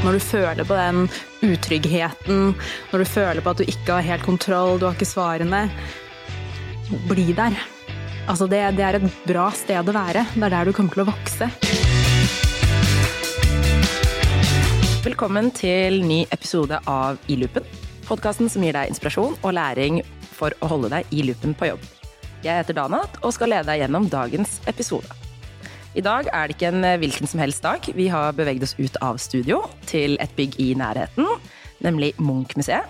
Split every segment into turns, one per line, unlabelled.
Når du føler på den utryggheten, når du føler på at du ikke har helt kontroll, du har ikke svarene, bli der. Altså det, det er et bra sted å være. Det er der du kommer til å vokse.
Velkommen til ny episode av I loopen. Podkasten som gir deg inspirasjon og læring for å holde deg i loopen på jobb. Jeg heter Danat og skal lede deg gjennom dagens episode. I dag er det ikke en hvilken som helst dag. Vi har beveget oss ut av studio til et bygg i nærheten, nemlig Munch-museet.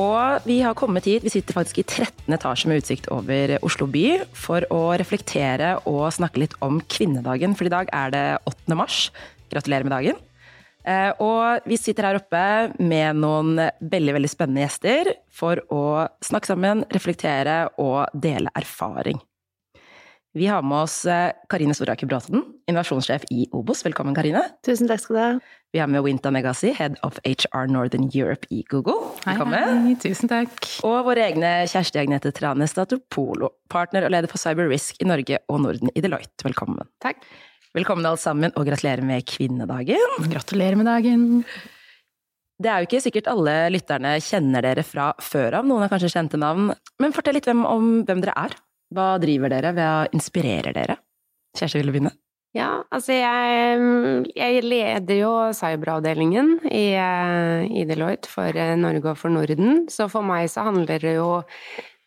Og vi har kommet hit, vi sitter faktisk i 13. etasje med utsikt over Oslo by, for å reflektere og snakke litt om kvinnedagen. For i dag er det 8. mars. Gratulerer med dagen. Eh, og vi sitter her oppe med noen veldig veldig spennende gjester for å snakke sammen, reflektere og dele erfaring. Vi har med oss eh, Karine Storaker Bråten, innovasjonssjef i Obos. Velkommen, Karine.
Tusen takk skal du ha.
Vi har med Winta Megasi, head of HR Northern Europe i Google. Velkommen.
Hei, hei. Tusen takk.
Og våre egne Kjersti Agnete Trane Statopolo, partner og leder for Cyber Risk i Norge og Norden i Deloitte. Velkommen.
Takk.
Velkommen alle sammen, og gratulerer med kvinnedagen.
Gratulerer med dagen.
Det er jo ikke sikkert alle lytterne kjenner dere fra før av, noen har kanskje kjente navn. Men fortell litt hvem, om hvem dere er. Hva driver dere, hva inspirerer dere? Kjersti, vil du begynne?
Ja, altså jeg, jeg leder jo cyberavdelingen i, i Deloitte for Norge og for Norden. Så for meg så handler det jo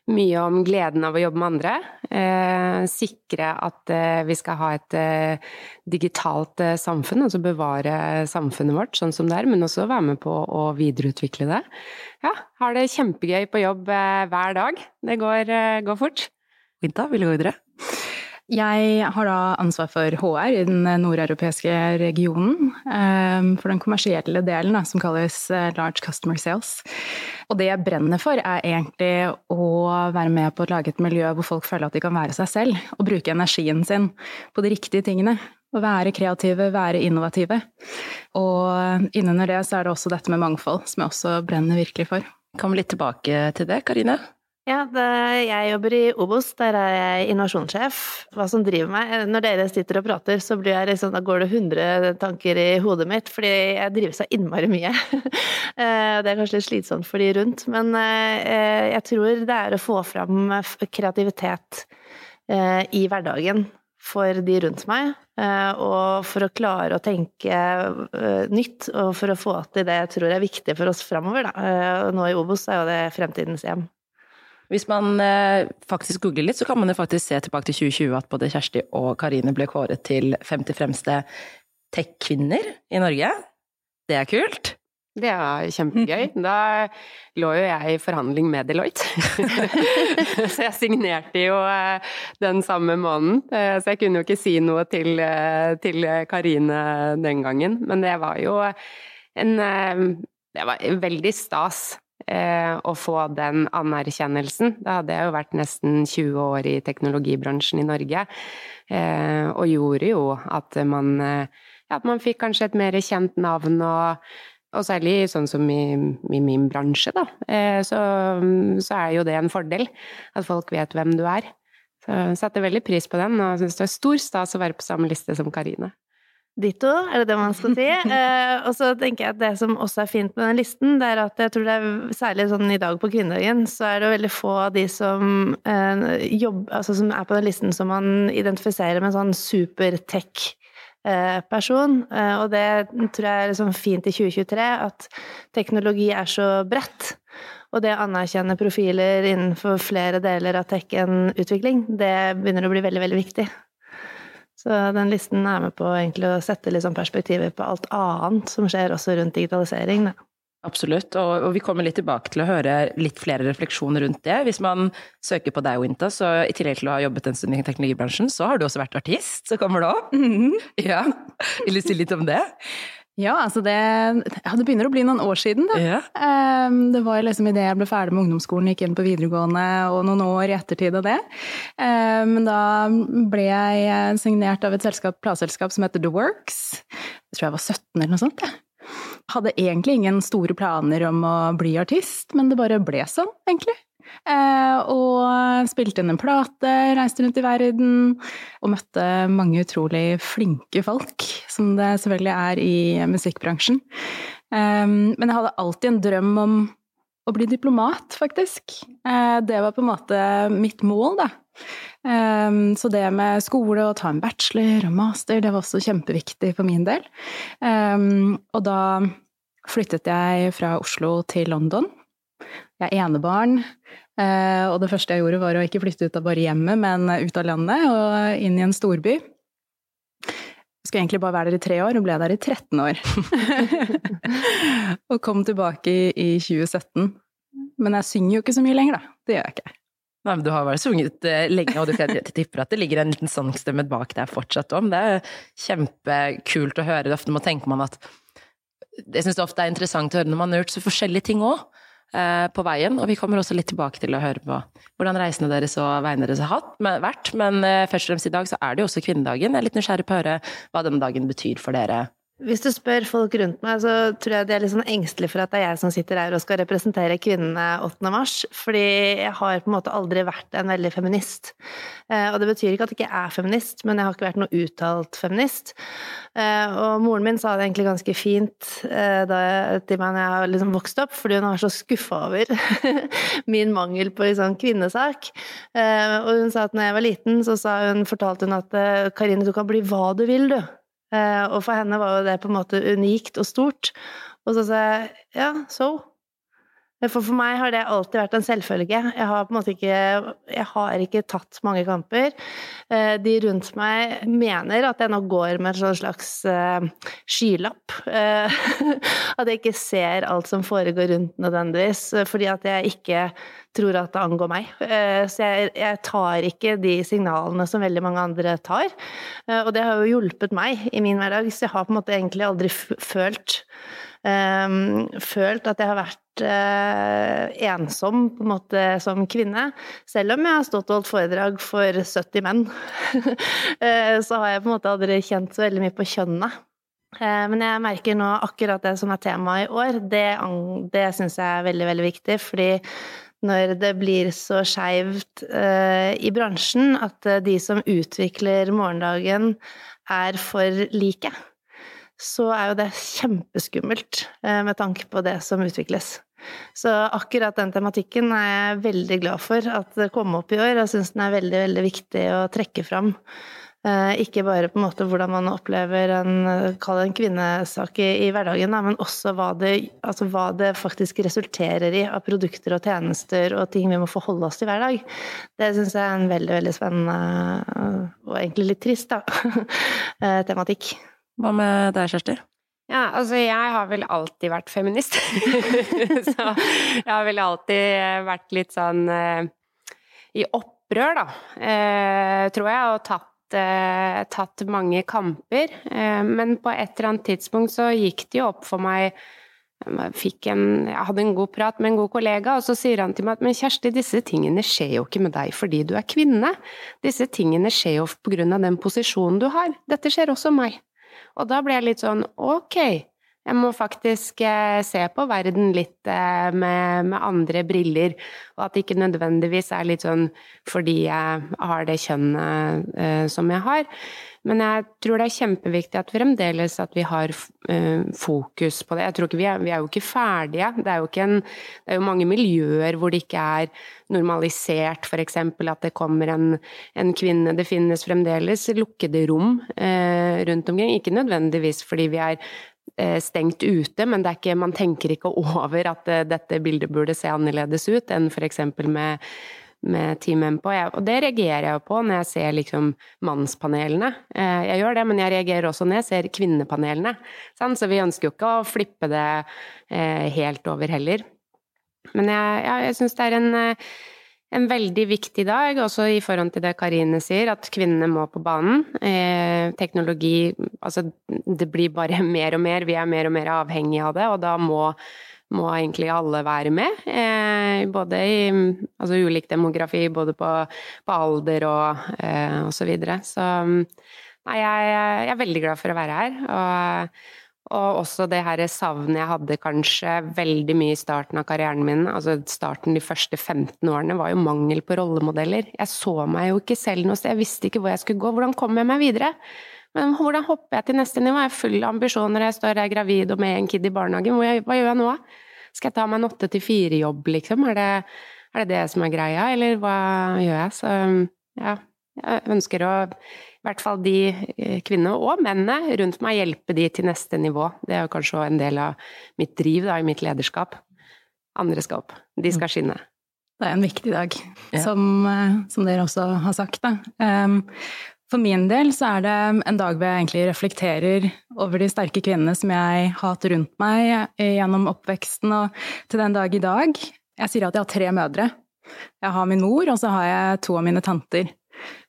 mye om gleden av å jobbe med andre. Eh, sikre at eh, vi skal ha et eh, digitalt eh, samfunn, altså bevare samfunnet vårt sånn som det er, men også være med på å videreutvikle det. Ja, har det kjempegøy på jobb eh, hver dag. Det går, eh, går fort.
Winta, vil du gå videre?
Jeg har da ansvar for HR i den nordeuropeiske regionen. For den kommersielle delen, som kalles Large Customer Sales. Og det jeg brenner for, er egentlig å være med på å lage et miljø hvor folk føler at de kan være seg selv, og bruke energien sin på de riktige tingene. Å være kreative, være innovative. Og innunder det så er det også dette med mangfold, som jeg også brenner virkelig for.
Kom litt tilbake til det, Karine.
Ja, jeg jobber i Obos, der er jeg innovasjonssjef. Hva som driver meg Når dere sitter og prater, så liksom, går det 100 tanker i hodet mitt, fordi jeg driver så innmari mye. Eh, det er kanskje litt slitsomt for de rundt, men eh, jeg tror det er å få fram kreativitet eh, i hverdagen for de rundt meg, og for å klare å tenke nytt, og for å få til det jeg tror er viktig for oss framover. Nå i Obos er jo det fremtidens hjem.
Hvis man eh, faktisk googler litt, så kan man jo faktisk se tilbake til 2020 at både Kjersti og Karine ble kåret til 50 fremste tech-kvinner i Norge. Det er kult.
Det er kjempegøy. Da lå jo jeg i forhandling med Deloitte. så jeg signerte jo eh, den samme måneden. Eh, så jeg kunne jo ikke si noe til, til Karine den gangen. Men det var jo en Det var veldig stas å få den anerkjennelsen. Da hadde jeg jo vært nesten 20 år i teknologibransjen i Norge, og gjorde jo at man, ja, at man fikk kanskje et mer kjent navn og og særlig sånn som i, i min bransje, da, så, så, er jo det en fordel. At folk vet hvem du er. Så jeg setter veldig pris på den, og syns det er stor stas å være på samme liste som Karine.
Ditto, er det det man skal si. Eh, og så tenker jeg at det som også er fint med den listen, det er at jeg tror det er særlig sånn i dag på kvinnedagen, så er det veldig få av de som, eh, jobber, altså som er på den listen som man identifiserer med en sånn super-tech person. Og det tror jeg er liksom fint i 2023, at teknologi er så bredt. Og det å anerkjenne profiler innenfor flere deler av tech enn utvikling, det begynner å bli veldig, veldig viktig. Så den listen er med på egentlig å sette sånn perspektiver på alt annet som skjer også rundt digitalisering. Da.
Absolutt, og, og, vi kommer litt tilbake til å høre litt flere refleksjoner rundt det. Hvis man søker på deg, Winta, så i tillegg til å ha jobbet en stund i teknologibransjen, så har du også vært artist, så kommer du opp. Mm. Ja, Vil du si litt om det?
Ja, altså det, ja, det begynner å bli noen år siden, da. Yeah. Det var liksom idet jeg ble ferdig med ungdomsskolen, gikk inn på videregående og noen år i ettertid av det. Um, men da ble jeg signert av et selskap, plateselskap som heter The Works. Jeg tror jeg var 17 eller noe sånt. Jeg Hadde egentlig ingen store planer om å bli artist, men det bare ble sånn, egentlig. Eh, og spilte inn en plate, reiste rundt i verden og møtte mange utrolig flinke folk, som det selvfølgelig er i musikkbransjen. Um, men jeg hadde alltid en drøm om å bli diplomat, faktisk. Uh, det var på en måte mitt mål, da. Så det med skole og ta en bachelor og master, det var også kjempeviktig for min del. Og da flyttet jeg fra Oslo til London. Jeg er enebarn, uh, og det første jeg gjorde var å ikke flytte ut av bare hjemmet, men ut av landet og inn i en storby. Jeg skulle egentlig bare være der i tre år, og ble der i 13 år. og kom tilbake i 2017. Men jeg synger jo ikke så mye lenger, da. Det gjør jeg ikke.
Nei, men Du har vel sunget eh, lenge, og du tipper at det ligger en liten sangstemme bak deg fortsatt om. Det er kjempekult å høre. Ofte må tenker man at Jeg syns det ofte er interessant å høre når man har gjort så forskjellige ting òg eh, på veien. Og vi kommer også litt tilbake til å høre på hvordan reisene deres og veiene deres har vært. Men eh, først og fremst i dag så er det jo også kvinnedagen. Jeg er litt nysgjerrig på å høre hva denne dagen betyr for dere
hvis du spør folk rundt meg, så tror jeg de er litt sånn engstelige for at det er jeg som sitter her og skal representere kvinnene 8. mars. Fordi jeg har på en måte aldri vært en veldig feminist. Eh, og det betyr ikke at jeg ikke er feminist, men jeg har ikke vært noe uttalt feminist. Eh, og moren min sa det egentlig ganske fint eh, da jeg, til meg når jeg liksom vokste opp, fordi hun var så skuffa over min mangel på liksom kvinnesak. Og hun sa at når jeg var liten, så hun, fortalte hun at Karine, du kan bli hva du vil, du. Eh, og for henne var jo det på en måte unikt og stort. Og så sa jeg ja, so. For for meg har det alltid vært en selvfølge. Jeg har på en måte ikke Jeg har ikke tatt mange kamper. Eh, de rundt meg mener at jeg nå går med en sånn slags uh, skylapp. Uh, at jeg ikke ser alt som foregår rundt nødvendigvis, fordi at jeg ikke tror at det angår meg. Så jeg, jeg, tar ikke de signalene som veldig mange andre tar. Og det har jo hjulpet meg i min hverdag, så jeg har på en måte egentlig aldri følt følt at jeg har vært uh, ensom på en måte som kvinne. Selv om jeg har stått og holdt foredrag for 70 menn, uh, så har jeg på en måte aldri kjent så veldig mye på kjønnet. Uh, men jeg merker nå akkurat det som er tema i år, det, det syns jeg er veldig, veldig viktig. fordi når det blir så skeivt i bransjen at de som utvikler morgendagen, er for like så er jo det kjempeskummelt eh, med tanke på det som utvikles. Så akkurat den tematikken er jeg veldig glad for at det kom opp i år. Jeg syns den er veldig, veldig viktig å trekke fram. Eh, ikke bare på en måte hvordan man opplever en, en kvinnesak i, i hverdagen, men også hva det, altså hva det, faktisk resulterer i av produkter og tjenester og ting vi må forholde oss til hver dag. Det syns jeg er en veldig, veldig spennende og egentlig litt trist da, eh, tematikk.
Hva med deg, Kjersti?
Ja, altså jeg har vel alltid vært feminist. så jeg har vel alltid vært litt sånn eh, i opprør, da, eh, tror jeg, og tatt, eh, tatt mange kamper. Eh, men på et eller annet tidspunkt så gikk det jo opp for meg jeg, en, jeg hadde en god prat med en god kollega, og så sier han til meg at men Kjersti, disse tingene skjer jo ikke med deg fordi du er kvinne. Disse tingene skjer jo av den posisjonen du har. Dette skjer også meg. Og da ble jeg litt sånn ok, jeg må faktisk eh, se på verden litt eh, med, med, andre briller, og at det ikke nødvendigvis er litt sånn fordi jeg har det kjønnet uh, som jeg har. Men jeg tror det er kjempeviktig at fremdeles at vi har fokus på det. Jeg tror ikke vi er, vi er jo ikke ferdige. Det er jo, ikke en, det er jo mange miljøer hvor det ikke er normalisert, f.eks. at det kommer en, en, kvinne. Det finnes fremdeles lukkede rom eh, rundt omkring. Ikke nødvendigvis fordi vi er Eh, stengt ute, men ikke, man tenker ikke over at eh, dette bildet burde se annerledes ut enn f.eks. med med Team MPO. Og det reagerer jeg jo på når jeg ser liksom mannspanelene. Eh, jeg gjør det, men jeg reagerer også når jeg ser kvinnepanelene. Så vi ønsker jo ikke å flippe det helt over heller. Men jeg, ja, jeg syns det er en en veldig viktig dag, også i forhold til det Karine sier, at kvinnene må på banen. Eh, teknologi Altså, det blir bare mer og mer, vi er mer og mer avhengige av det, og da må, må egentlig alle være med. Eh, både i altså ulik demografi, både på, på alder og, eh, og så videre. Så nei, jeg, jeg, er veldig glad for å være her. og og også det her savnet jeg hadde kanskje veldig mye i starten av karrieren min, altså starten de første 15 årene, var jo mangel på rollemodeller. Jeg så meg jo ikke selv noe sted, jeg visste ikke hvor jeg skulle gå. Hvordan kom jeg meg videre? Men hvordan hopper jeg til neste nivå? Jeg er full av ambisjoner, jeg står her gravid og med en kid i barnehagen. Hva gjør jeg nå? Skal jeg ta meg en åtte til fire-jobb, liksom? Er det, er det, det som er greia, eller hva gjør jeg? Så ja, jeg ønsker å hvert fall de eh, kvinnene og mennene rundt meg hjelpe de til neste nivå. Det er jo kanskje en del av mitt driv da, i mitt lederskap. Andre skal opp. De skal skinne.
Det er en viktig dag, ja. som, eh, som, dere også har sagt. Da. Um, for min del så er det en dag hvor jeg egentlig reflekterer over de sterke kvinnene som jeg har hatt rundt meg gjennom oppveksten og til den dag i dag. Jeg sier at jeg har tre mødre. Jeg har min mor, og så har jeg to av mine tanter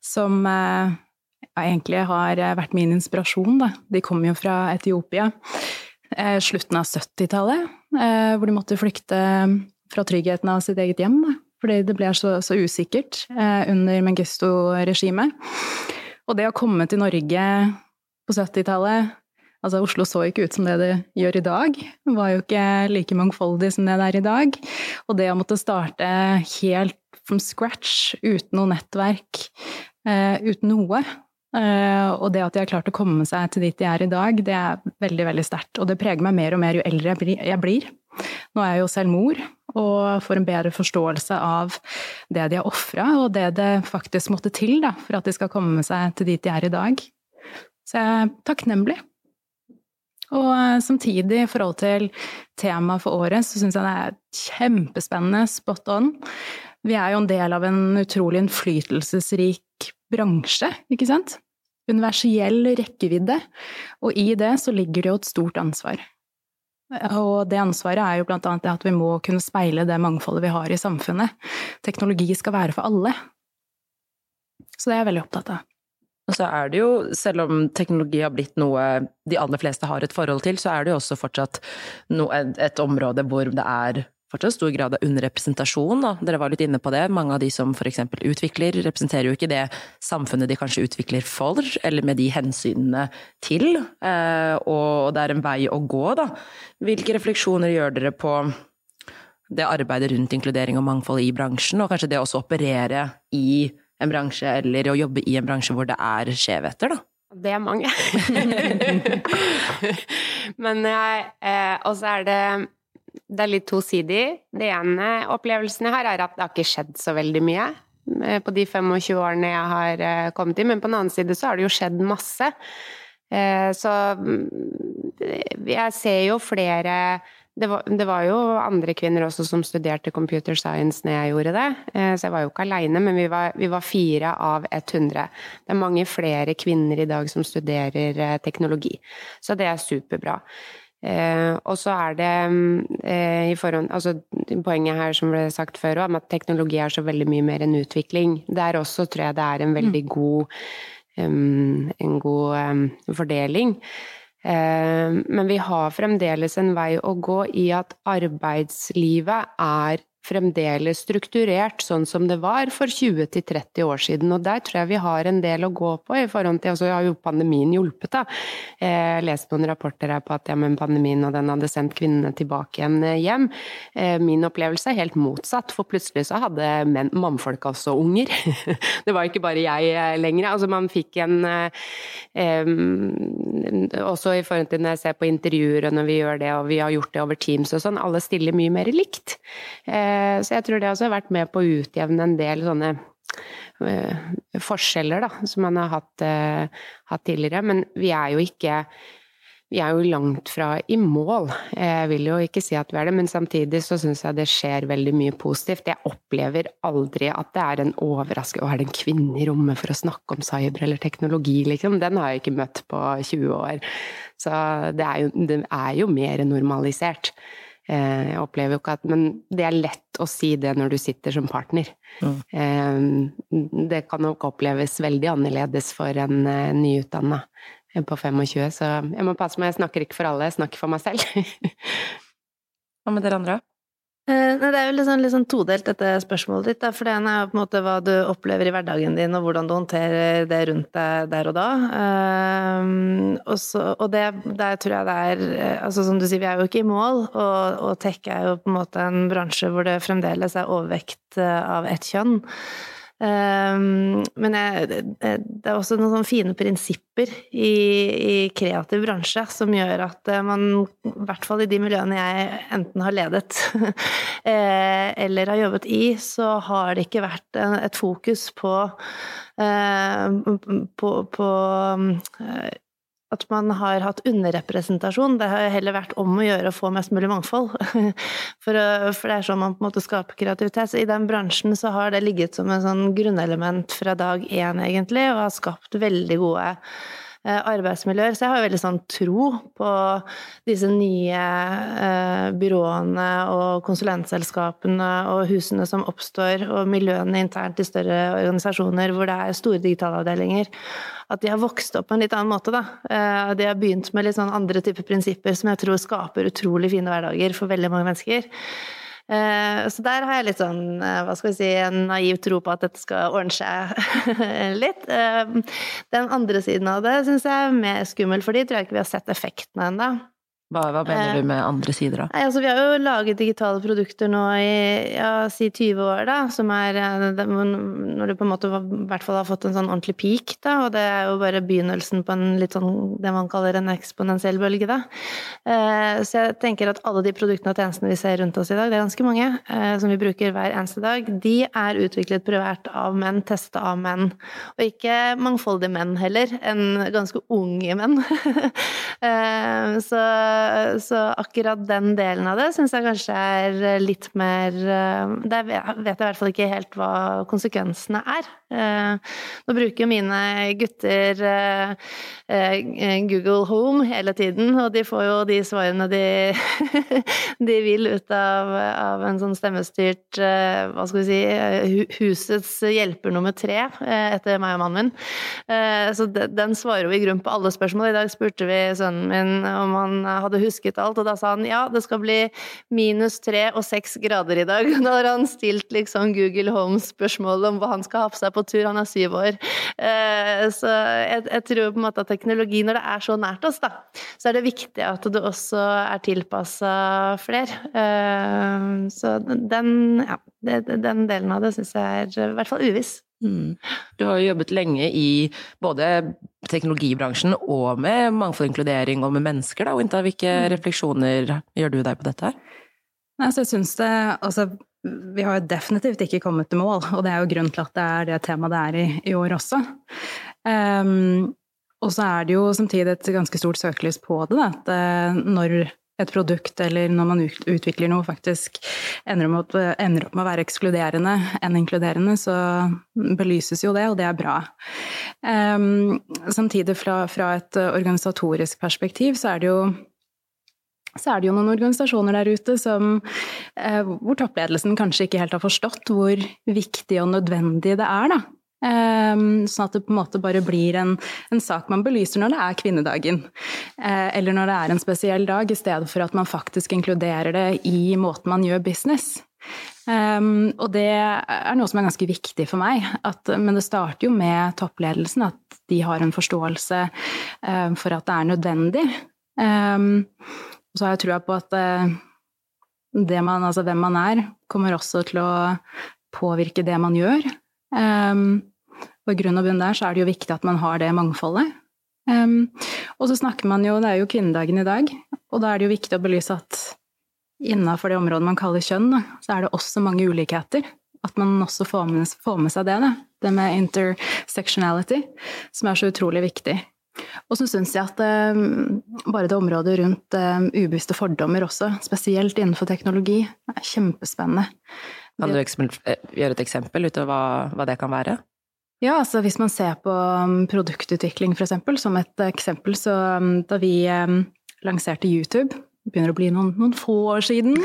som eh, ja, egentlig har vært min inspirasjon. Da. De kom jo fra Etiopia eh, slutten av 70-tallet, eh, hvor de måtte flykte fra tryggheten av sitt eget hjem. Da. Fordi det ble så, så usikkert eh, under Mengistu-regimet. Og det å komme til Norge på 70-tallet Altså, Oslo så ikke ut som det det gjør i dag. Det var jo ikke like mangfoldig som det det er i dag. Og det å måtte starte helt from scratch, uten noe nettverk, uten noe Og det at de har klart å komme seg til dit de er i dag, det er veldig, veldig sterkt. Og det preger meg mer og mer jo eldre jeg blir. Nå er jeg jo selv mor, og får en bedre forståelse av det de har ofra, og det det faktisk måtte til da, for at de skal komme seg til dit de er i dag. Så jeg er takknemlig. Og eh, samtidig, i forhold til temaet for året, så syns jeg det er kjempespennende, spot on. Vi er jo en del av en utrolig innflytelsesrik bransje, ikke sant? Universell rekkevidde. Og i det så ligger det jo et stort ansvar. Og det ansvaret er jo blant annet det at vi må kunne speile det mangfoldet vi har i samfunnet. Teknologi skal være for alle. Så det er jeg veldig opptatt av.
Og så er det jo, selv om teknologi har blitt noe de aller fleste har et forhold til, så er det jo også fortsatt et område hvor det er fortsatt stor grad av underrepresentasjon. Da. Dere var litt inne på det. Mange av de som f.eks. utvikler, representerer jo ikke det samfunnet de kanskje utvikler for, eller med de hensynene til. Eh, og det er en vei å gå, da. Hvilke refleksjoner gjør dere på det arbeidet rundt inkludering og mangfold i bransjen, og kanskje det også operere i en bransje, eller å jobbe i en bransje hvor det er skjevheter, da?
Det er mange. Men jeg eh, Og så er det det er litt tosidig. Det ene opplevelsen jeg har, er at det har ikke skjedd så veldig mye eh, på de 25 årene jeg har eh, kommet i, men på den annen side så har det jo skjedd masse. Eh, så mm, jeg ser jo flere det var, det var, jo andre kvinner også som studerte computer science når jeg gjorde det, så jeg var jo ikke aleine, men vi var, vi var, fire av 100. Det er mange flere kvinner i dag som studerer teknologi, så det er superbra. Eh, og så er det eh, i forhånd Altså poenget her som ble sagt før òg, at teknologi er så veldig mye mer enn utvikling. Der også tror jeg det er en veldig mm. god um, en god um, fordeling. Eh, men vi har fremdeles en vei å gå i at arbeidslivet er fremdeles strukturert sånn som det var for 20-30 år siden. Og der tror jeg vi har en del å gå på i forhold til altså har jo pandemien hjulpet, da. Jeg leste noen rapporter her på at ja, men pandemien og den hadde sendt kvinnene tilbake igjen eh, hjem. Eh, min opplevelse er helt motsatt, for plutselig så hadde menn, mannfolk også unger. Det var ikke bare jeg eh, lenger. Altså man fikk en Også i forhold til når jeg ser på intervjuer og når vi gjør det, og vi har gjort det over Teams og sånn, alle stiller mye mer likt. Eh, så jeg tror det også har vært med på å utjevne en del sånne eh, forskjeller da, som man har hatt, eh, hatt tidligere. Men vi er jo ikke vi er jo langt fra i mål. Jeg vil jo ikke si at vi er det, men samtidig så syns jeg det skjer veldig mye positivt. Jeg opplever aldri at det er en overraskelse Å, er det en kvinne i rommet for å snakke om cyber eller teknologi, liksom? Den har jeg ikke møtt på 20 år. Så det er jo, det er jo mer normalisert. Eh, jeg opplever jo ikke at Men det er lett å si det når du sitter som partner. Mm. Det kan nok oppleves veldig annerledes for en eh, nyutdanna på 25, så jeg må passe meg, jeg snakker ikke for alle, jeg snakker for meg selv.
Hva med dere andre?
Eh, det er jo litt sånn, sånn todelt, dette spørsmålet ditt. For det ene er på en måte hva du opplever i hverdagen din, og hvordan du håndterer det rundt deg der og da. Um, og, så, og det der tror jeg det er eh, altså Som du sier, vi er jo ikke i mål, og, og tech er jo på en måte en bransje hvor det fremdeles er overvekt av ett kjønn. Um, men jeg, det, er også noen sånne fine prinsipper i, i, kreativ bransje som gjør at eh, man, i hvert fall i de miljøene jeg enten har ledet eh, eller har jobbet i, så har det ikke vært et fokus på, på, på at man har hatt underrepresentasjon. Det har heller vært om å gjøre å få mest mulig mangfold. For, for, det er sånn man på en måte skaper kreativitet. Så i den bransjen så har det ligget som en sånn grunnelement fra dag én, egentlig, og har skapt veldig gode arbeidsmiljøer. Så jeg har veldig sånn tro på disse nye eh, byråene og konsulentselskapene og husene som oppstår, og miljøene internt i større organisasjoner hvor det er store digitalavdelinger. At de har vokst opp på en litt annen måte, da. Eh, de har begynt med litt sånn andre typer prinsipper som jeg tror skaper utrolig fine hverdager for veldig mange mennesker. Eh, så der har jeg litt sånn, eh, hva skal vi si, en naiv tro på at dette skal ordne seg litt. Eh, den andre siden av det syns jeg er mer skummel, for de tror jeg ikke vi har sett effektene ennå.
Hva, hva, mener du med andre sider, da?
Nei, altså, vi har jo laget digitale produkter nå i ja, si 20 år, da, som er Når du på en måte i hvert fall har fått en sånn ordentlig peak, da, og det er jo bare begynnelsen på en litt sånn det man kaller en eksponentiell bølge, da. Eh, så jeg tenker at alle de produktene og tjenestene vi ser rundt oss i dag, det er ganske mange, eh, som vi bruker hver eneste dag, de er utviklet privært av menn, testa av menn. Og ikke mangfoldige menn heller, enn ganske unge menn. eh, så så akkurat den delen av det syns jeg kanskje er litt mer eh, Der vet jeg i hvert fall ikke helt hva konsekvensene er. Eh, nå bruker jo mine gutter eh, Google Home hele tiden, og de får jo de svarene de, de vil ut av, av, en sånn stemmestyrt Hva skal vi si Husets hjelper nummer tre etter meg og mannen min. Så den svarer jo i grunn på alle spørsmål. I dag spurte vi sønnen min om han hadde husket alt, og da sa han ja, det skal bli minus tre og seks grader i dag. Da har han stilt liksom Google Home-spørsmål om hva han skal ha på seg på tur, han er syv år. Eh, så jeg, jeg, tror på en måte at teknologi, når det er så nært oss, da, så er det viktig at det også er tilpassa flere. Eh, så den, ja, den delen av det syns jeg er i hvert fall uviss. Mm.
Du har jo jobbet lenge i både teknologibransjen og med mangfold og inkludering og med mennesker, da. Og hvilke mm. refleksjoner gjør du deg på dette her?
Nei, altså, jeg syns det Altså, vi har jo definitivt ikke kommet til mål, og det er jo grunnen til at det er det temaet det er i, i år også. Um, og så er det jo samtidig et ganske stort søkelys på det, da, at eh, når et produkt, eller når man utvikler noe, faktisk ender opp, med å være ekskluderende enn inkluderende, så belyses jo det, og det er bra. Um, samtidig, fra, fra, et organisatorisk perspektiv, så er det jo er det jo noen organisasjoner der ute som, eh, hvor toppledelsen kanskje ikke helt har forstått hvor viktig og nødvendig det er, da, sånn at det på en måte bare blir en, en, sak man belyser når det er kvinnedagen. Eh, eller når det er en spesiell dag, i stedet for at man faktisk inkluderer det i måten man gjør business. Um, og det er noe som er ganske viktig for meg. At, men det starter jo med toppledelsen, at de har en forståelse uh, for at det er nødvendig. Og så har jeg trua på at uh, man, altså hvem man er, kommer også til å påvirke det man gjør. Um, og i grunn og bunn der så er det jo viktig at man har det mangfoldet. Um, og så snakker man jo, det er jo kvinnedagen i dag, og da er det jo viktig å belyse at innafor det området man kaller kjønn, så er det også mange ulikheter. At man også får med, får med seg det, da. Det med intersectionality, som er så utrolig viktig. Og så syns jeg at um, bare det området rundt um, ubevisste fordommer også, spesielt innenfor teknologi, er kjempespennende.
Kan du eh, gjøre et eksempel ut av hva, hva, det kan være?
Ja, altså hvis man ser på um, produktutvikling for eksempel, som et eksempel, så um, da vi um, lanserte YouTube, det begynner å bli noen, noen få år siden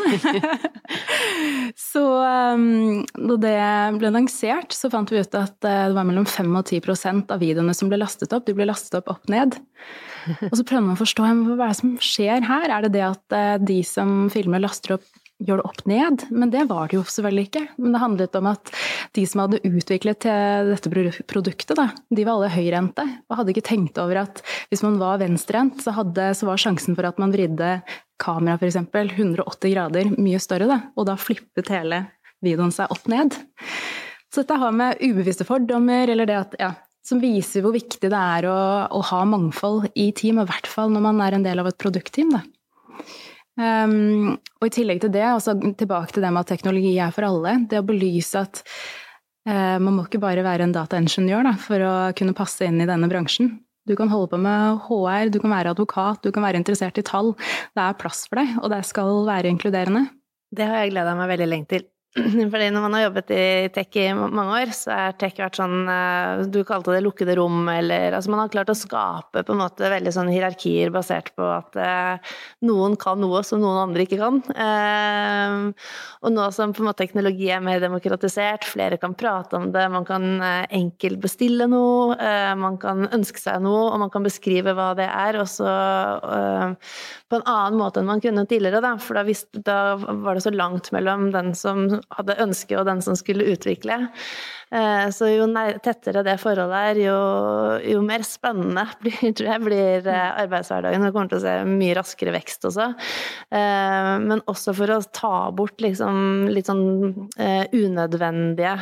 Så da det ble lansert, så fant vi ut at eh, det var mellom 5 og 10% av videoene som ble lastet opp, de ble lastet opp opp ned. Og så prøvde man å forstå hva er det som skjer her. Er det det at eh, de som filmer, laster opp gjør det opp ned, men det var det jo selvfølgelig ikke. Men det handlet om at de som hadde utviklet dette produktet, da, de var alle høyrente, og hadde ikke tenkt over at hvis man var venstrehendt, så, så, var sjansen for at man vridde kameraet f.eks. 180 grader mye større, da, og da flippet hele videoen seg opp ned. Så dette har med ubevisste fordommer, eller det at, ja, som viser hvor viktig det er å, å ha mangfold i team, i hvert fall når man er en del av et produktteam. Um, og i tillegg til det, altså tilbake til det med at teknologi er for alle, det å belyse at uh, man må ikke bare være en dataingeniør da, for å kunne passe inn i denne bransjen. Du kan holde på med HR, du kan være advokat, du kan være interessert i tall. Det er plass for deg, og det skal være inkluderende.
Det har jeg gleda meg veldig lenge til. Fordi når man har jobbet i tech i mange år, så har tech vært sånn eh, Du kalte det lukkede rom, eller Altså man har klart å skape på en måte veldig sånn hierarkier basert på at eh, noen kan noe som noen andre ikke kan. Eh, og nå som på en måte teknologi er mer demokratisert, flere kan prate om det, man kan eh, enkelt bestille noe, eh, man kan ønske seg noe, og man kan beskrive hva det er, og så eh, på en annen måte enn man kunne tidligere, da. For da, visste, da var det så langt mellom den som hadde ønske, og den som skulle utvikle. Eh, så jo tettere det forholdet er, jo, jo mer spennende blir, tror jeg, blir eh, arbeidshverdagen. Vi kommer til å se mye raskere vekst også. Eh, men også for å ta bort liksom litt sånn unødvendige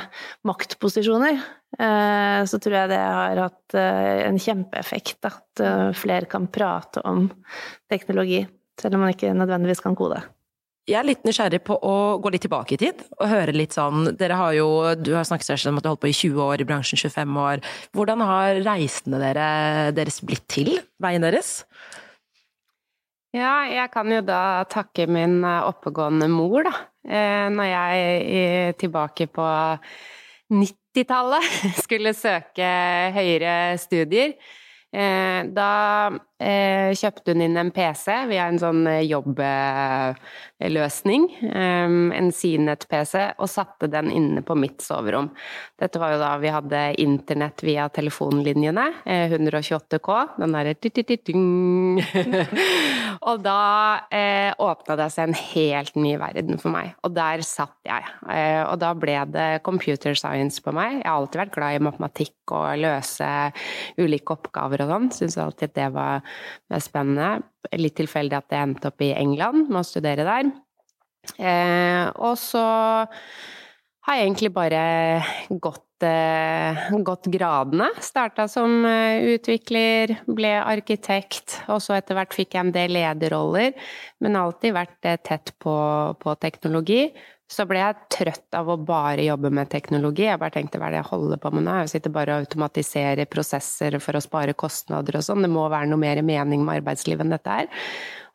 maktposisjoner. Så tror jeg det har hatt en kjempeeffekt at flere kan prate om teknologi, selv om man ikke nødvendigvis kan kode.
Jeg er litt nysgjerrig på å gå litt tilbake i tid og høre litt sånn Dere har jo Du har snakket om at du har holdt på i 20 år, i bransjen 25 år. Hvordan har reisene dere, deres blitt til? Veien deres?
Ja, jeg kan jo da takke min eh, oppegående mor, da. Eh, når jeg er tilbake på 90-tallet skulle søke høyere studier. Eh, kjøpte hun inn en PC via en sånn jobbløsning, eh, en Cnet-PC, og satte den inne på mitt soverom. Dette var jo da vi hadde internett via telefonlinjene, 128K, eh, den derre Og da eh, åpna det seg en helt ny verden for meg, og der satt jeg. Eh, og da ble det computer science på meg. Jeg har alltid vært glad i matematikk og løse ulike oppgaver og sånn, syns alltid det var spennende litt tilfeldig at jeg endte opp i England med å studere der. Eh, og så har jeg egentlig bare gått, eh, gått gradene. Starta som eh, utvikler, ble arkitekt, og så etter hvert fikk jeg en del lederroller. Men alltid vært eh, tett på, på teknologi. Så ble jeg trøtt av å bare jobbe med teknologi. Jeg bare tenkte hva er det jeg holder på med nå? Jeg sitter bare og automatiserer prosesser for å spare kostnader og sånn. Det må være noe mer mening med arbeidslivet enn dette her.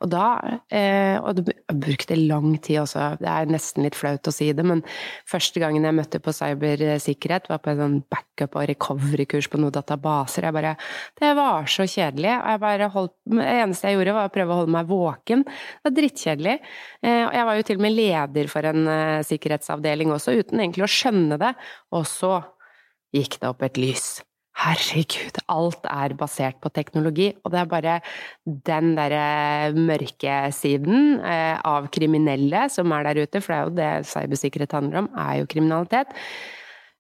Og da eh, Og det brukte lang tid også, det er nesten litt flaut å si det, men første gangen jeg møtte på cybersikkerhet, var på en sånn backup- og recovery-kurs på noen databaser. Jeg bare Det var så kjedelig. Og jeg bare holdt Det eneste jeg gjorde, var å prøve å holde meg våken. Det var drittkjedelig. Eh, og jeg var jo til og med leder for en eh, sikkerhetsavdeling også, uten egentlig å skjønne det. Og så gikk det opp et lys. Herregud, alt er basert på teknologi, og det er bare den derre mørke siden eh, av kriminelle som er der ute, for det er jo det cybersikkerhet handler om, er jo kriminalitet.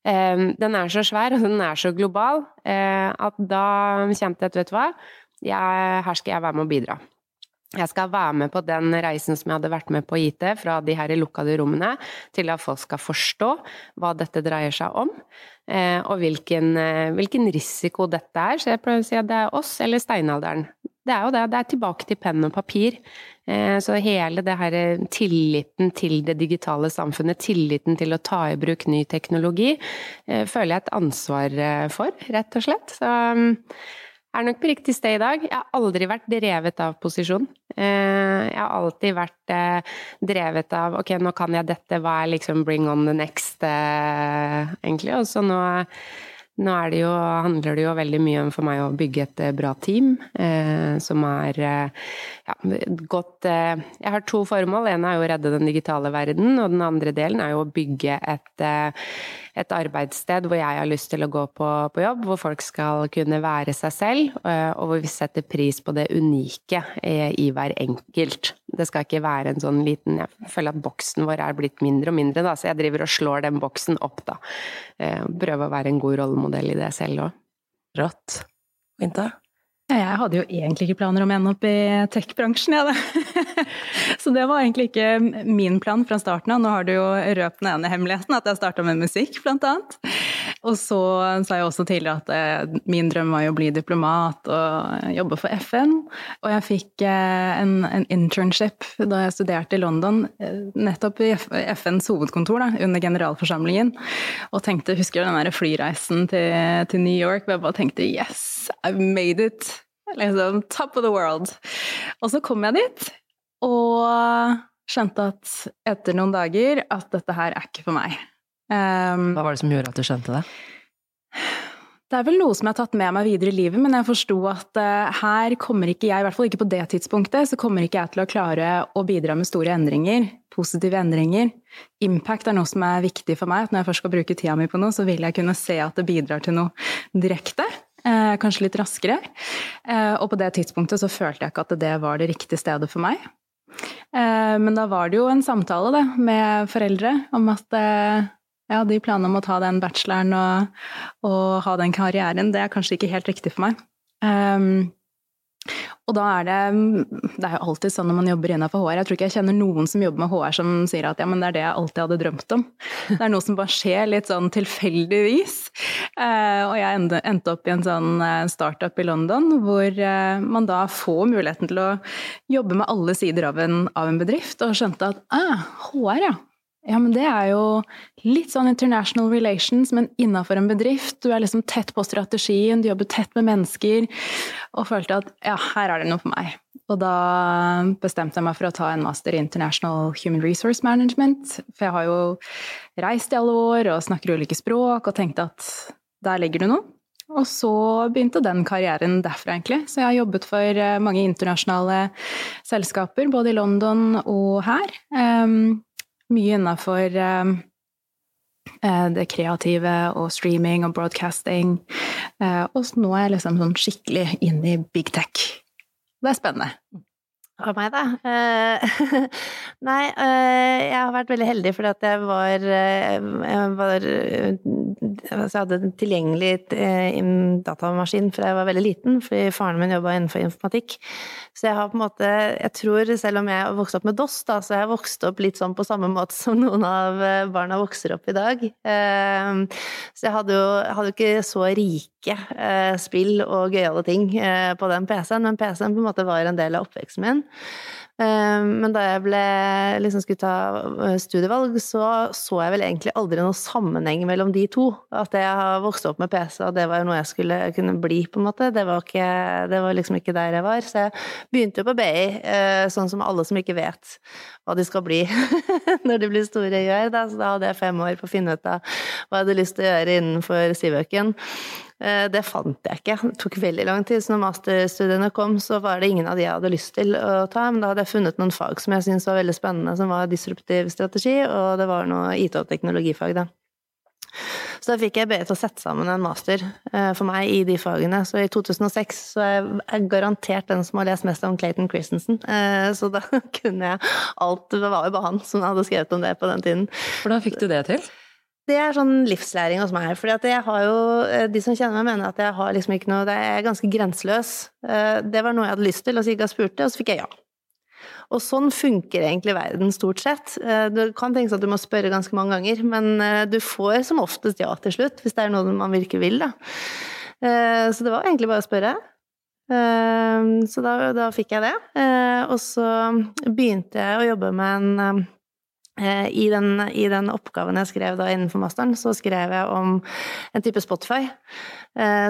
Eh, den er så svær, og den er så global, eh, at da kjente jeg at vet du hva, her skal jeg være med å bidra. Jeg skal være med på den reisen som jeg hadde vært med på IT, fra de her lukkede rommene, til at folk skal forstå hva dette dreier seg om, eh, og hvilken, eh, hvilken risiko dette er. Så jeg prøver å si at det er oss eller steinalderen. Det er jo det. Det er tilbake til penn og papir. Eh, så hele det her tilliten til det digitale samfunnet, tilliten til å ta i bruk ny teknologi, føler jeg et ansvar for, rett og slett. Så er nok på riktig sted i dag. Jeg har aldri vært drevet av posisjon. Eh, jeg har alltid vært eh, drevet av ok, nå kan jeg dette, hva er liksom bring on the next, eh, egentlig. Og så nå nå det jo, handler det jo veldig mye om for meg å bygge et bra team som er ja, godt Jeg har to formål. En er jo å redde den digitale verden, og den andre delen er jo å bygge et et arbeidssted hvor jeg har lyst til å gå på, på, jobb, hvor folk skal kunne være seg selv, eh, og hvor vi setter pris på det unike i hver enkelt. Det skal ikke være en sånn liten Jeg føler at boksen vår er blitt mindre og mindre, da, så jeg driver og slår den boksen opp, da. Eh, prøver å være en god rollemodell i det selv òg.
Rått. Vinta?
Jeg hadde jo egentlig ikke planer om å ende opp i tech-bransjen, jeg, ja, da. Så det var egentlig ikke min plan fra starten av. Nå har du jo røpt den ene hemmeligheten, at jeg starta med musikk, blant annet. Og så sa jeg også tidligere at eh, min drøm var jo å bli diplomat og jobbe for FN. Og jeg fikk eh, en, en internship da jeg studerte i London, eh, nettopp i FNs hovedkontor, da, under generalforsamlingen. Og tenkte, husker du den der flyreisen til, til New York, hvor jeg bare tenkte yes! I've made it. Liksom top of the world. Og så kom jeg dit, og skjønte at etter noen dager at dette her er ikke for meg.
Um, Hva var det som gjorde at du skjønte det?
Det er vel noe som jeg har tatt med meg videre i livet, men jeg forsto at uh, her kommer ikke jeg, i hvert fall ikke på det tidspunktet, så kommer ikke jeg til å klare å bidra med store endringer, positive endringer. Impact er noe som er viktig for meg. at Når jeg først skal bruke tida mi på noe, så vil jeg kunne se at det bidrar til noe direkte. Eh, kanskje litt raskere. Eh, og på det tidspunktet så følte jeg ikke at det var det riktige stedet for meg. Eh, men da var det jo en samtale da, med foreldre om at ja, de planene om å ta den bacheloren og, og, ha den karrieren, det er kanskje ikke helt riktig for meg. Um, og da er det Det er jo alltid sånn når man jobber innenfor HR. Jeg tror ikke jeg kjenner noen som jobber med HR som sier at ja, men det er det jeg alltid hadde drømt om. Det er noe som bare skjer litt sånn tilfeldigvis. Eh, og jeg endte opp i en sånn eh, startup i London hvor eh, man da får muligheten til å jobbe med alle sider av en, av en bedrift, og skjønte at ah, HR, ja. Ja, men det er jo litt sånn international relations, men innafor en bedrift. Du er liksom tett på strategien, du jobber tett med mennesker, og følte at ja, her er det noe for meg. Og da bestemte jeg meg for å ta en master i International Human Resource Management. For jeg har jo reist i alle år og snakker ulike språk, og tenkte at der ligger det noe. Og så begynte den karrieren derfra, egentlig. Så jeg har jobbet for eh, mange internasjonale selskaper, både i London og her. Um, mye innafor ehm, eh, det kreative og streaming og broadcasting. Eh, og nå er jeg liksom sånn skikkelig inne i big tech. Det er spennende.
Og meg, da? Uh, nei, uh, jeg har vært veldig heldig fordi at jeg var, uh, jeg var altså jeg hadde en tilgjengelig datamaskin fra jeg var veldig liten, fordi faren min jobba innenfor informatikk. Så jeg har på en måte Jeg tror, selv om jeg har vokst opp med DOS, da, så jeg har vokst opp litt sånn på samme måte som noen av barna vokser opp i dag. Så jeg hadde jo hadde ikke så rike spill og gøyale ting på den PC-en, men PC-en på en måte var en del av oppveksten min. Eh, men da jeg ble, liksom skulle ta eh, studievalg, så så jeg vel egentlig aldri noen sammenheng mellom de to. At jeg har vokst opp med PC, og det var jo noe jeg skulle kunne bli, på en måte. Det var, ikke, det var liksom ikke der jeg var. Så jeg begynte jo på BI, eh, sånn som alle som ikke vet hva de skal bli når de blir store, gjør. Da. Så da hadde jeg fem år på å finne ut av hva jeg hadde lyst til å gjøre innenfor Sivøken. Eh, det fant jeg ikke. Det tok veldig lang tid. Så når masterstudiene kom, så var det ingen av de jeg hadde lyst til å ta. Men da hadde jeg funnet noen fag som jeg syntes var veldig spennende, som var disruptiv strategi, og det var noe IT- og teknologifag, da. Så da fikk jeg BI til å sette sammen en master eh, for meg i de fagene. Så i 2006 så er jeg garantert den som har lest mest om Clayton Christensen. Eh, så da kunne jeg alt. Det var jo bare han som hadde skrevet om det på den tiden.
Hvordan fikk du det til?
Det er sånn livslæring hos meg. For jeg har jo eh, De som kjenner meg, mener at jeg har liksom ikke noe Det er ganske grenseløs. Eh, det var noe jeg hadde lyst til, og så gikk jeg og spurte, og så fikk jeg ja. Og sånn funker egentlig verden stort sett. Eh, du kan tenke seg at du må spørre ganske mange ganger, men du får som oftest ja til slutt, hvis det er noe man virkelig vil, da. Så det var egentlig bare å spørre. Så da, da fikk jeg det. Og så begynte jeg å jobbe med en I den, I den, oppgaven jeg skrev da innenfor masteren, så skrev jeg om en type Spotify. eh,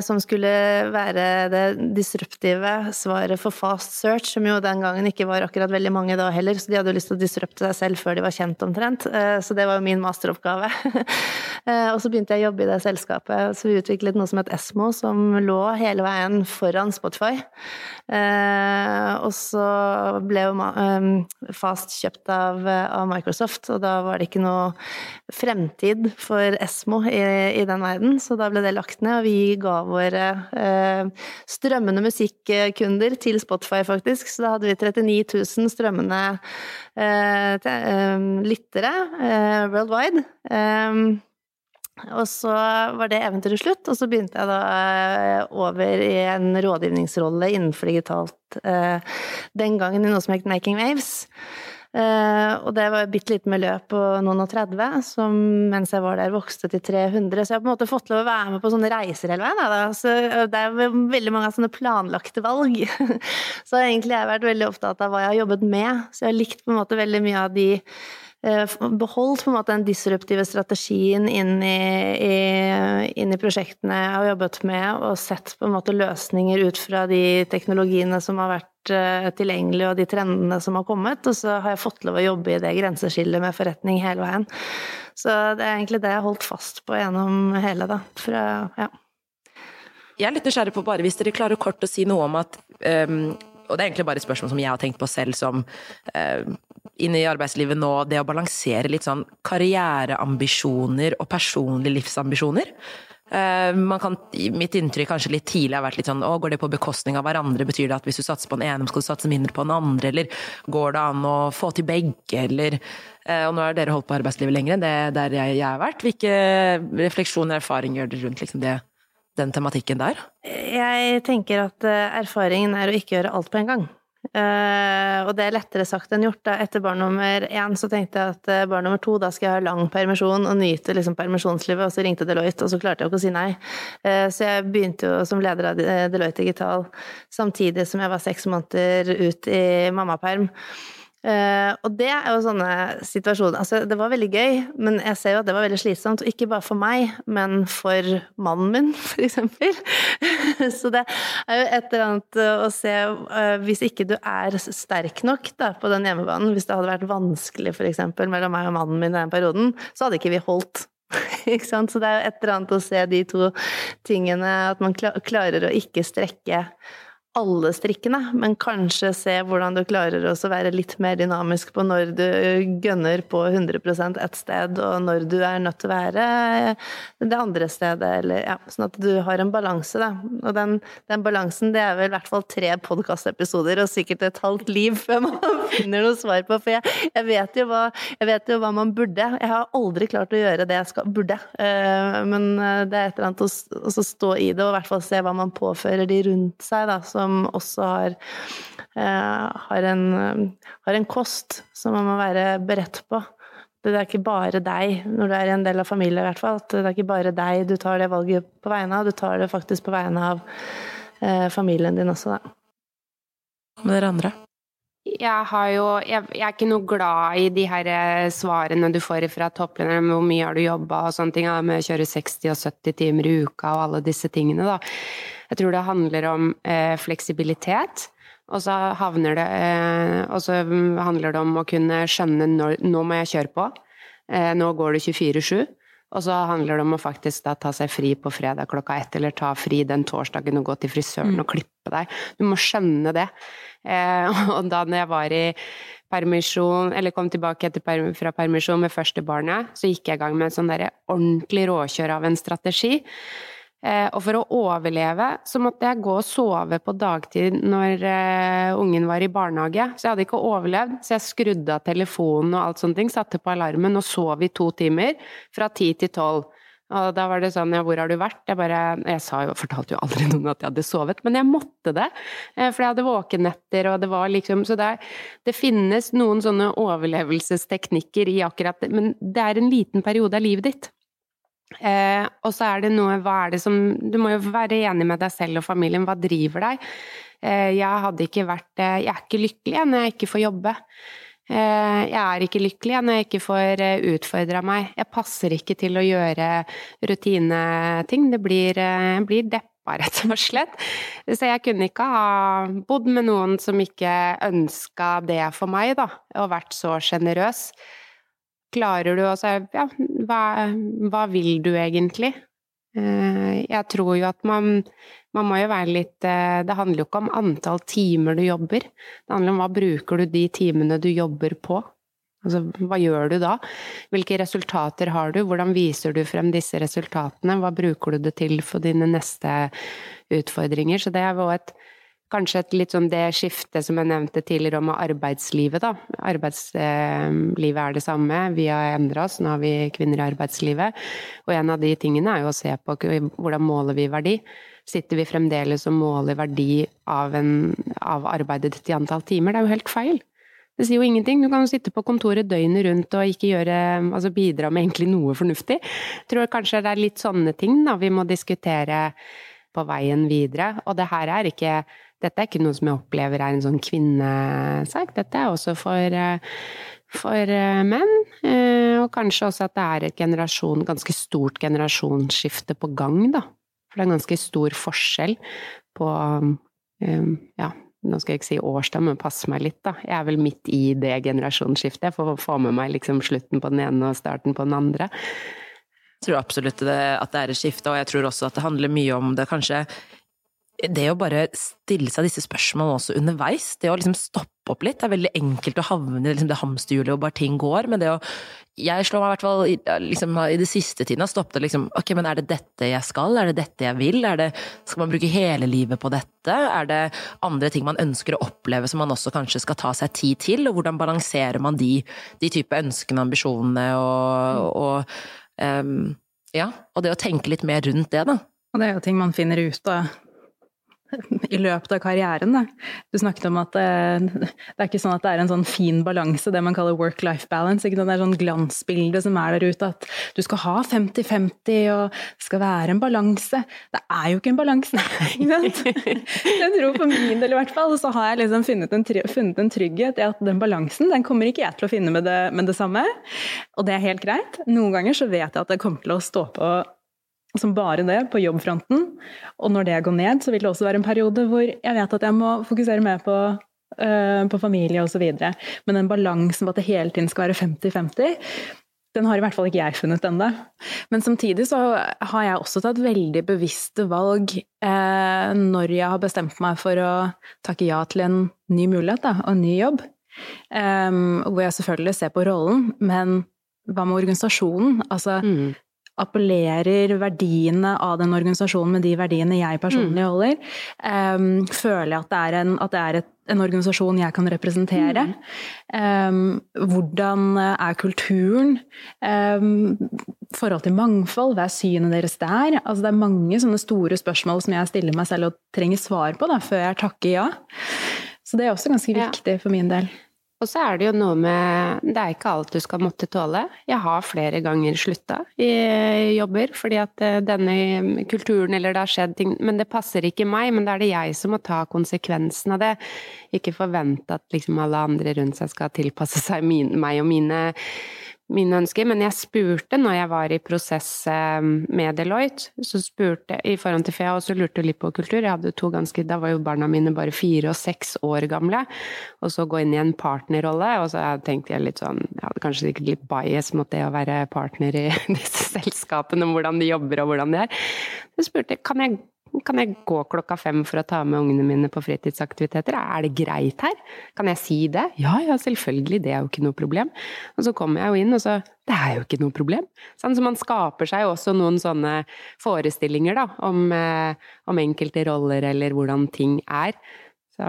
som skulle være det disruptive svaret for fast search, som jo den gangen ikke var akkurat veldig mange da heller, så de hadde jo lyst til å disrupte seg selv før de var kjent omtrent. Eh, så det var jo min masteroppgave. eh, og så begynte jeg å jobbe i det selskapet, så vi utviklet noe som het Esmo, som lå hele veien foran Spotify. Eh, og så ble jo eh, Fast kjøpt av, Microsoft og da var det ikke noe fremtid for Esmo i den verden, så da ble det lagt ned, og vi ga våre eh, strømmende musikkunder til Spotify, faktisk, så da hadde vi 39 000 strømmende eh, eh, lyttere worldwide. Eh, Og så var det eventyret slutt, og så begynte jeg da over i en rådgivningsrolle innenfor digitalt den gangen i noe som het Making Waves. Uh, og det var et bitte lite miljø på noen og 30, som mens jeg var der vokste til 300. Så jeg har på en måte fått lov å være med på sånne reiser hele veien. Så det er veldig mange sånne planlagte valg. så egentlig har jeg vært veldig opptatt av hva jeg har jobbet med. Så jeg har likt på en måte veldig mye av de Eh, beholdt på en måte den disruptive strategien inn i, i, inn i, prosjektene jeg har jobbet med, og sett på en måte løsninger ut fra de teknologiene som har vært uh, tilgjengelige, og de trendene som har kommet. Og så har jeg fått lov å jobbe i det grenseskillet med forretning hele veien. Så det er egentlig det jeg har holdt fast på gjennom hele, da. Fra, ja.
Jeg er litt nysgjerrig på bare hvis dere klarer kort å si noe om at um, og det er egentlig bare et spørsmål som jeg har tenkt på selv som uh, inn i arbeidslivet nå, det å balansere litt sånn karriereambisjoner og personlige livsambisjoner. Uh, man kan, mitt inntrykk kanskje litt tidlig har vært litt sånn å, går det på bekostning av hverandre? Betyr det at hvis du satser på den ene, skal du satse mindre på den andre? Eller går det an å få til begge, eller uh, Og nå har dere holdt på arbeidslivet lenger enn det der jeg, jeg har vært. Hvilke refleksjoner og erfaring gjør dere rundt liksom det, den tematikken der?
Jeg tenker at eh, erfaringen er å ikke gjøre alt på en gang. Uh, og det er lettere sagt enn gjort. Da. Etter barn nummer én så tenkte jeg at uh, barn nummer to, da skal jeg ha lang permisjon og nyte liksom, permisjonslivet, og så ringte Deloitte, og så klarte jeg ikke å si nei. Uh, så jeg begynte jo som leder av Deloitte Digital samtidig som jeg var seks måneder ut i mammaperm. Uh, og det er jo sånne situasjoner Altså, det var veldig gøy, men jeg ser jo at det var veldig slitsomt. Og ikke bare for meg, men for mannen min, for eksempel. Så det er jo et eller annet å se uh, Hvis ikke du er sterk nok da, på den hjemmebanen, hvis det hadde vært vanskelig for eksempel mellom meg og mannen min i den perioden, så hadde ikke vi holdt. ikke sant? Så det er jo et eller annet å se de to tingene, at man klarer å ikke strekke alle strikkene, men kanskje se hvordan du klarer å være litt mer dynamisk på når du gønner på 100% ett sted, og når du er nødt til å være det andre stedet, eller ja, sånn at du har en balanse, da. Og den, den balansen, det er vel i hvert fall tre podkastepisoder og sikkert et halvt liv før man finner noe svar på, for jeg, jeg, vet hva, jeg, vet jo hva, man burde. Jeg har aldri klart å gjøre det jeg skal, burde, uh, men eh, det er et eller annet å, å stå i det, og i hvert fall se hva man påfører de rundt seg, da. Så som også har, eh, har, en, har en kost som man må være beredt på. Det er ikke bare deg, når du er en del av familien i hvert fall. Det er ikke bare deg du tar det valget på vegne av, du tar det faktisk på vegne av eh, familien din også, da.
Med dere andre?
Jeg, jo, jeg, jeg, er ikke noe glad i de her eh, svarene du får fra topplederen, hvor mye har du jobba og sånne ting, med å kjøre 60 og 70 timer i uka og alle disse tingene, da. Jeg tror det handler om eh, fleksibilitet. Og så, det, eh, og så handler det om å kunne skjønne når nå må jeg kjøre på. Eh, nå går det 24-7. Og så handler det om å faktisk da ta seg fri på fredag klokka ett, eller ta fri den torsdagen og gå til frisøren mm. og klippe deg. Du må skjønne det. Eh, og da når jeg var i permisjon, eller kom tilbake per, fra permisjon med første barnet, så gikk jeg i gang med en sånn derre ordentlig råkjør av en strategi. Eh, og for å overleve så måtte jeg gå og sove på dagtid når uh, ungen var i barnehage. Så jeg hadde ikke overlevd, så jeg skrudde av telefonen og alt sånne ting, satte på alarmen og sov i to timer fra ti til tolv. Og da var det sånn, ja, hvor har du vært? Jeg bare Jeg sa jo, fortalte jo aldri noen at jeg hadde sovet, men jeg måtte det. Eh, for jeg hadde våkenetter, og det var liksom Så det, det finnes noen sånne overlevelsesteknikker i akkurat det, men det er en liten periode av livet ditt. Eh, og så er det noe Hva er det som Du må jo være enig med deg selv og familien. Hva driver deg? Eh, jeg hadde ikke vært eh, Jeg er ikke lykkelig når jeg ikke får jobbe. Eh, jeg er ikke lykkelig når jeg ikke får eh, utfordra meg. Jeg passer ikke til å gjøre rutineting. Det blir, eh, blir deppa, rett og slett. Så jeg kunne ikke ha bodd med noen som ikke ønska det for meg, da, og vært så sjenerøs. Klarer du å si ja, hva, hva, vil du egentlig? Eh, jeg tror jo at man, man må jo være litt eh, Det handler jo ikke om antall timer du jobber. Det handler om hva bruker du de timene du jobber på. Altså, hva gjør du da? Hvilke resultater har du? Hvordan viser du frem disse resultatene? Hva bruker du det til for dine neste utfordringer? Så det er jo et kanskje et litt sånn det skiftet som jeg nevnte tidligere om arbeidslivet, da. Arbeidslivet er det samme, vi har endra oss, nå har vi kvinner i arbeidslivet. Og en av de tingene er jo å se på hvordan måler vi verdi. Sitter vi fremdeles og måler verdi av, en, av arbeidet ditt i antall timer? Det er jo helt feil. Det sier jo ingenting. Du kan jo sitte på kontoret døgnet rundt og ikke gjøre, altså bidra med egentlig noe fornuftig. Jeg tror kanskje det er litt sånne ting da vi må diskutere på veien videre. Og det her er ikke dette er ikke noe som jeg opplever er en sånn kvinnesak. Dette er også for, eh, for eh, menn. Eh, og kanskje også at det er et generasjon, ganske stort generasjonsskifte på gang, da. For det er en ganske stor forskjell på ja, nå skal jeg ikke si årstall, men pass meg litt, da. Jeg er vel midt i det generasjonsskiftet. Jeg får få med meg liksom slutten på den ene og starten på den andre.
Jeg tror absolutt det, at det er et skifte, og jeg tror også at det handler mye om det kanskje det å bare stille seg disse spørsmålene også underveis, det å liksom stoppe opp litt, det er veldig enkelt å havne i liksom det hamsterhjulet og bare ting går, men det å Jeg slår meg i hvert fall liksom, i det siste tiden har stoppet liksom Ok, men er det dette jeg skal? Er det dette jeg vil? Er det, skal man bruke hele livet på dette? Er det andre ting man ønsker å oppleve som man også kanskje skal ta seg tid til? Og hvordan balanserer man de, de type ønskene og ambisjonene og, og um, Ja, og det å tenke litt mer rundt det, da.
Og det er jo ting man finner ut av i løpet av karrieren. Da. Du snakket om at det, eh, det, er ikke sånn at det er en sånn fin balanse, det man kaller work-life balance. Ikke? Det er sånn glansbilde som er der ute, at du skal ha 50-50 og det skal være en balanse. Det er jo ikke en balanse, ikke sant? Jeg tror for min del i hvert fall, så har jeg liksom funnet en, funnet en trygghet i at den balansen, den kommer ikke jeg til å finne med det, med det samme. Og det er helt greit. Noen ganger så vet jeg at det kommer til å stå på som bare det på jobbfronten. Og når det går ned, så vil det også være en periode hvor jeg vet at jeg må fokusere mer på, uh, på familie osv. Men den balansen på at det hele tiden skal være 50-50, den har i hvert fall ikke jeg funnet ennå. Men samtidig så har jeg også tatt veldig bevisste valg eh, når jeg har bestemt meg for å takke ja til en ny mulighet da, og en ny jobb. Um, hvor jeg selvfølgelig ser på rollen, men hva med organisasjonen? Altså, mm appellerer verdiene av den organisasjonen med de verdiene jeg personlig mm. holder, um, føler jeg at det er, en, det er et, en organisasjon jeg kan representere. Mm. Um, hvordan er kulturen? Um, forhold til mangfold, hva er synet deres der? Altså, det er mange sånne store spørsmål som jeg stiller meg selv og trenger svar på da, før jeg takker ja. Så det er også ganske viktig ja. for min del.
Og så er det jo noe med Det er ikke alt du skal måtte tåle. Jeg har flere ganger slutta i jobber fordi at eh, denne kulturen eller det har skjedd ting Men det passer ikke meg, men da er det jeg som må ta konsekvensen av det. Ikke forvente at liksom alle andre rundt seg skal tilpasse seg min, meg og mine mine ønsker, men jeg spurte når jeg var i prosess eh, med Deloitte, så spurte i forhold til FEA, og så lurte litt på kultur. Jeg hadde to ganske Da var jo barna mine bare fire og seks år gamle. Og så gå inn i en partnerrolle, og så tenkte jeg litt sånn Jeg hadde kanskje sikkert litt bias mot det å være partner i disse selskapene, om hvordan de jobber og hvordan de er. Så spurte jeg kan jeg kan jeg gå klokka fem for å ta med ungene mine på fritidsaktiviteter? Er det greit her? Kan jeg si det? Ja, ja, selvfølgelig, det er jo ikke noe problem. Og så kommer jeg jo inn, og så Det er jo ikke noe problem. Sånn, så man skaper seg også noen sånne forestillinger, da, om, eh, om enkelte roller eller hvordan ting er. Så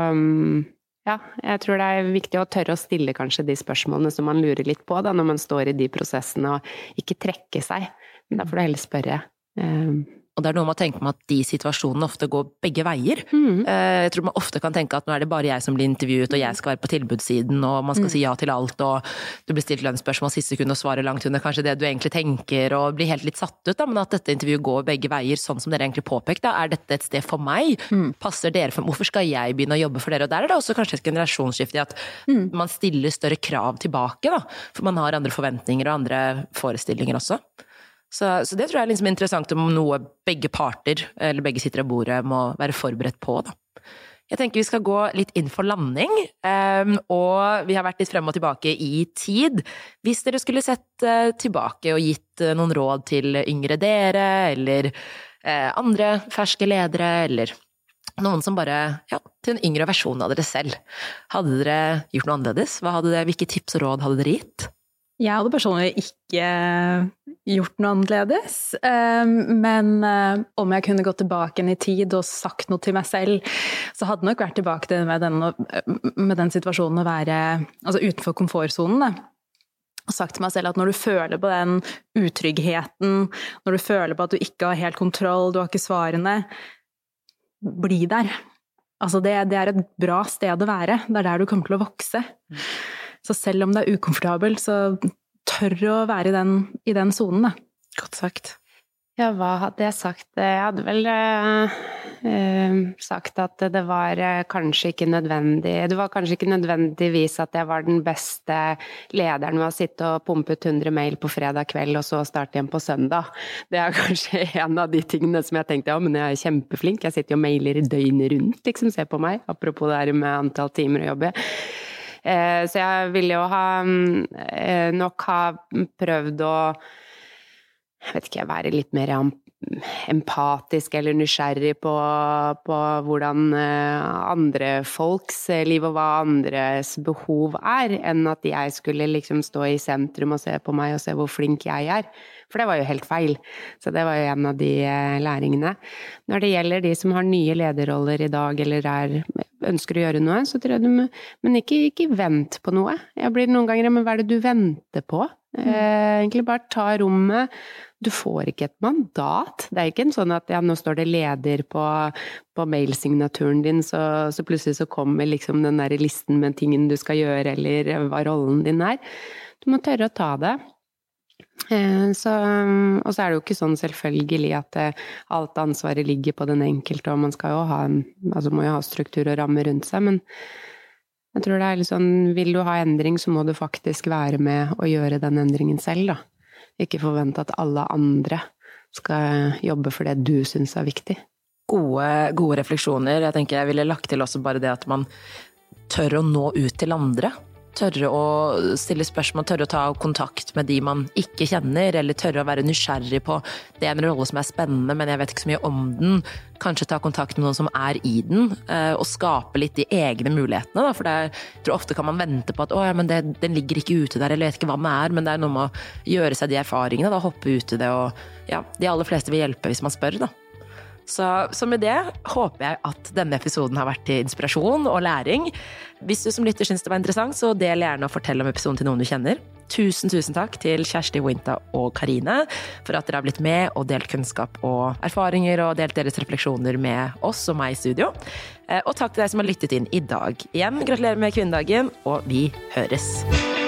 ja, jeg tror det er viktig å tørre å stille kanskje de spørsmålene som man lurer litt på da, når man står i de prosessene, og ikke trekke seg. Men da får du heller spørre. Um,
og det er noe med å tenke på at de situasjonene ofte går begge veier. Mm. Eh, jeg tror man ofte kan tenke at nå er det bare jeg som blir intervjuet, og jeg skal være på tilbudssiden, og man skal mm. si ja til alt, og du blir stilt lønnsspørsmål siste sekund og svarer langt under kanskje det du egentlig tenker, og blir helt litt satt ut, da, men at dette intervjuet går begge veier, sånn som dere egentlig påpekte. Er dette et sted for meg? Mm. Passer dere for meg? Hvorfor skal jeg begynne å jobbe for dere? Og der er det også kanskje et generasjonsskifte i at mm. man stiller større krav tilbake, da. For man har andre forventninger og andre forestillinger også. Så, så, det tror jeg er liksom interessant om noe begge parter, eller begge sitter av bordet, må være forberedt på, da. Jeg tenker vi skal gå litt inn for landing, um, og vi har vært litt frem og tilbake i tid. Hvis dere skulle sett uh, tilbake og gitt uh, noen råd til yngre dere, eller uh, andre ferske ledere, eller noen som bare Ja, til en yngre versjon av dere selv. Hadde dere gjort noe annerledes? Hva hadde dere, hvilke tips og råd hadde dere gitt?
Jeg hadde personlig ikke gjort noe annerledes. Ehm, men eh, om jeg kunne gått tilbake i tid og sagt noe til meg selv, så hadde nok vært tilbake med den, med den situasjonen å være altså utenfor komfortsonen. Og sagt til meg selv at når du føler på den utryggheten, når du føler på at du ikke har helt kontroll, du har ikke svarene, bli der. Altså det, det er et bra sted å være. Det er der du kommer til å vokse. Så selv om det er ukomfortabelt, så tør å være i den, i sonen, da.
Godt sagt.
Ja, hva hadde jeg sagt? Jeg hadde vel øh, øh, sagt at det var øh, kanskje ikke nødvendig Det var kanskje ikke nødvendigvis at jeg var den beste lederen ved å sitte og pumpe ut 100 mail på fredag kveld og så starte igjen på søndag. Det er kanskje en av de tingene som jeg tenkte ja, men jeg er kjempeflink. Jeg sitter jo og mailer døgnet rundt, liksom. Se på meg. Apropos det her med antall timer å jobbe. Eh, så jeg ville jo ha eh, nok ha prøvd å jeg vet ikke, være litt mer empatisk eller nysgjerrig på, på, hvordan eh, andre folks liv og hva andres behov er, enn at jeg skulle liksom stå i sentrum og se på meg og se hvor flink jeg er. For det var jo helt feil. Så det var jo en av de læringene. Når det gjelder de som har nye lederroller i dag eller er ønsker å gjøre noe, så tror jeg du må Men ikke, ikke vent på noe. Jeg blir noen ganger Men hva er det du venter på? Mm. Eh, egentlig bare ta rommet. Du får ikke et mandat. Det er ikke en sånn at ja, nå står det leder på, på mailsignaturen din, så, så, plutselig så kommer liksom den der listen med tingen du skal gjøre, eller hva rollen din er. Du må tørre å ta det. Eh, så, og så er det jo ikke sånn selvfølgelig at eh, alt ansvaret ligger på den enkelte, og man skal jo ha, altså må jo ha struktur og ramme rundt seg, men jeg tror det er litt sånn Vil du ha endring, så må du faktisk være med og gjøre den endringen selv, da. Ikke forvente at alle andre skal jobbe for det du syns er viktig.
Gode, gode refleksjoner. Jeg tenker jeg ville lagt til også bare det at man tør å nå ut til andre tørre å stille spørsmål, tørre å ta kontakt med de man ikke kjenner, eller tørre å være nysgjerrig på det er en rolle som er spennende, men jeg vet ikke så mye om den. Kanskje ta kontakt med noen som er i den, eh, og skape litt de egne mulighetene. Da. For er, jeg tror ofte kan man vente på at å ja, men det, den ligger ikke ute der, eller jeg vet ikke hva den er, men det er noe med å gjøre seg de erfaringene, da, hoppe ut i det, og ja, de aller fleste vil hjelpe hvis man spør, da. Så, så, med det håper jeg at denne episoden har vært til inspirasjon og læring. Hvis du som lytter syns det var interessant, så del gjerne og fortell om episoden til noen du kjenner. Tusen, tusen takk til Kjersti Winta og Karine for at dere har blitt med og delt kunnskap og erfaringer og delt deres refleksjoner med oss og meg i studio. Eh, og takk til deg som har lyttet inn i dag. Igjen, gratulerer med kvinnedagen, og vi høres.